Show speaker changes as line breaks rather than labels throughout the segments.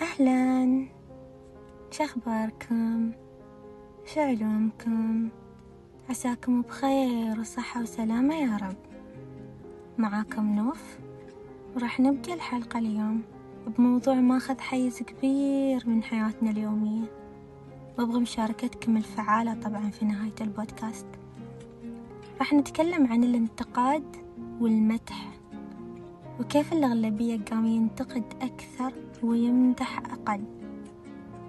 أهلا. شخباركم؟ شعلومكم؟ عساكم بخير وصحة وسلامة يا رب. معاكم نوف؟ وراح نبدأ الحلقة اليوم بموضوع ماخذ حيز كبير من حياتنا اليومية. وأبغى مشاركتكم الفعالة طبعا في نهاية البودكاست. راح نتكلم عن الانتقاد والمدح. وكيف الأغلبية قام ينتقد أكثر ويمدح أقل؟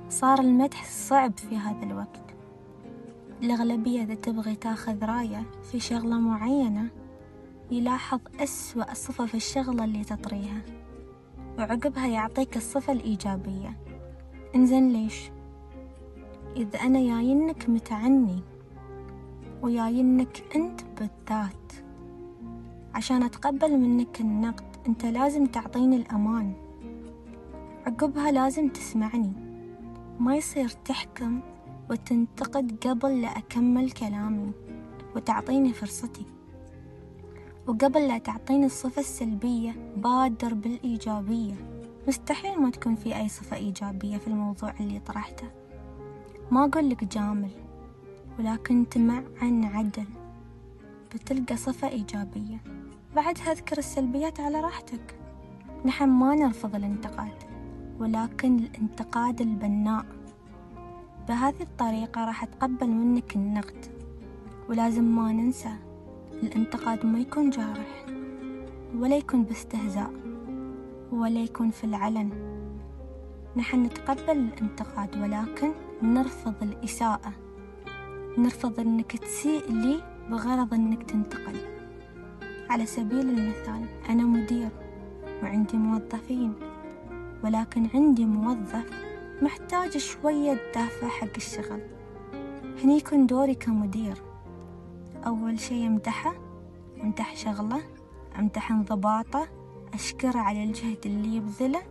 صار المدح صعب في هذا الوقت. الأغلبية إذا تبغي تأخذ رأية في شغلة معينة يلاحظ أسوأ صفة في الشغلة اللي تطريها وعقبها يعطيك الصفة الإيجابية. إنزين ليش؟ إذا أنا جاينك متعني وجاينك أنت بالذات. عشان أتقبل منك النقد أنت لازم تعطيني الأمان. عقبها لازم تسمعني. ما يصير تحكم وتنتقد قبل لا أكمل كلامي وتعطيني فرصتي. وقبل لا تعطيني الصفة السلبية بادر بالإيجابية. مستحيل ما تكون في أي صفة إيجابية في الموضوع اللي طرحته. ما أقول لك جامل ولكن تمعن عدل. بتلقى صفة إيجابية. بعدها أذكر السلبيات على راحتك. نحن ما نرفض الانتقاد ولكن الانتقاد البناء. بهذه الطريقة راح أتقبل منك النقد ولازم ما ننسى الانتقاد ما يكون جارح ولا يكون باستهزاء ولا يكون في العلن. نحن نتقبل الانتقاد ولكن نرفض الإساءة. نرفض أنك تسيء لي بغرض أنك تنتقل على سبيل المثال أنا مدير وعندي موظفين ولكن عندي موظف محتاج شوية دافع حق الشغل. هني يكون دوري كمدير. أول شي أمدحه أمدح شغله أمدح انضباطه أشكره على الجهد اللي يبذله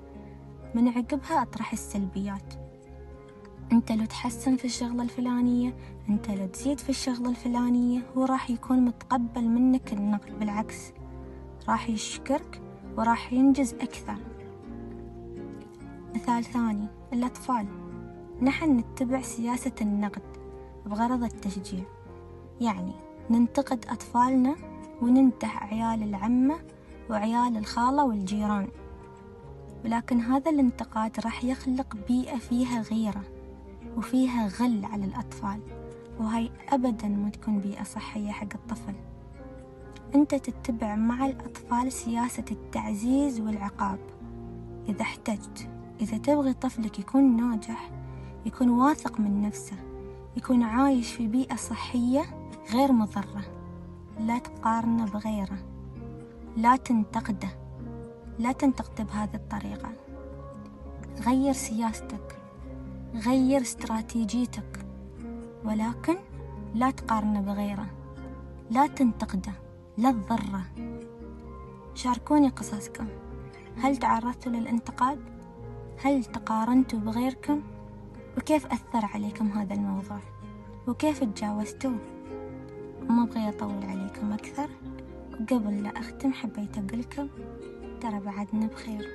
من عقبها أطرح السلبيات. أنت لو تحسن في الشغلة الفلانية أنت لو تزيد في الشغلة الفلانية هو راح يكون متقبل منك النقد بالعكس راح يشكرك وراح ينجز أكثر. مثال ثاني الأطفال. نحن نتبع سياسة النقد بغرض التشجيع. يعني ننتقد أطفالنا ونمدح عيال العمة وعيال الخالة والجيران. ولكن هذا الانتقاد راح يخلق بيئة فيها غيرة. وفيها غل على الأطفال. وهاي أبدا ما تكون بيئة صحية حق الطفل. أنت تتبع مع الأطفال سياسة التعزيز والعقاب. إذا احتجت إذا تبغي طفلك يكون ناجح يكون واثق من نفسه يكون عايش في بيئة صحية غير مضرة لا تقارنه بغيره لا تنتقده لا تنتقده بهذه الطريقة. غير سياستك. غير استراتيجيتك ولكن لا تقارنه بغيره لا تنتقده لا تضره شاركوني قصصكم هل تعرضتوا للانتقاد؟ هل تقارنتوا بغيركم؟ وكيف أثر عليكم هذا الموضوع؟ وكيف تجاوزتوه؟ وما أبغي أطول عليكم أكثر وقبل لا أختم حبيت أقولكم ترى بعدنا بخير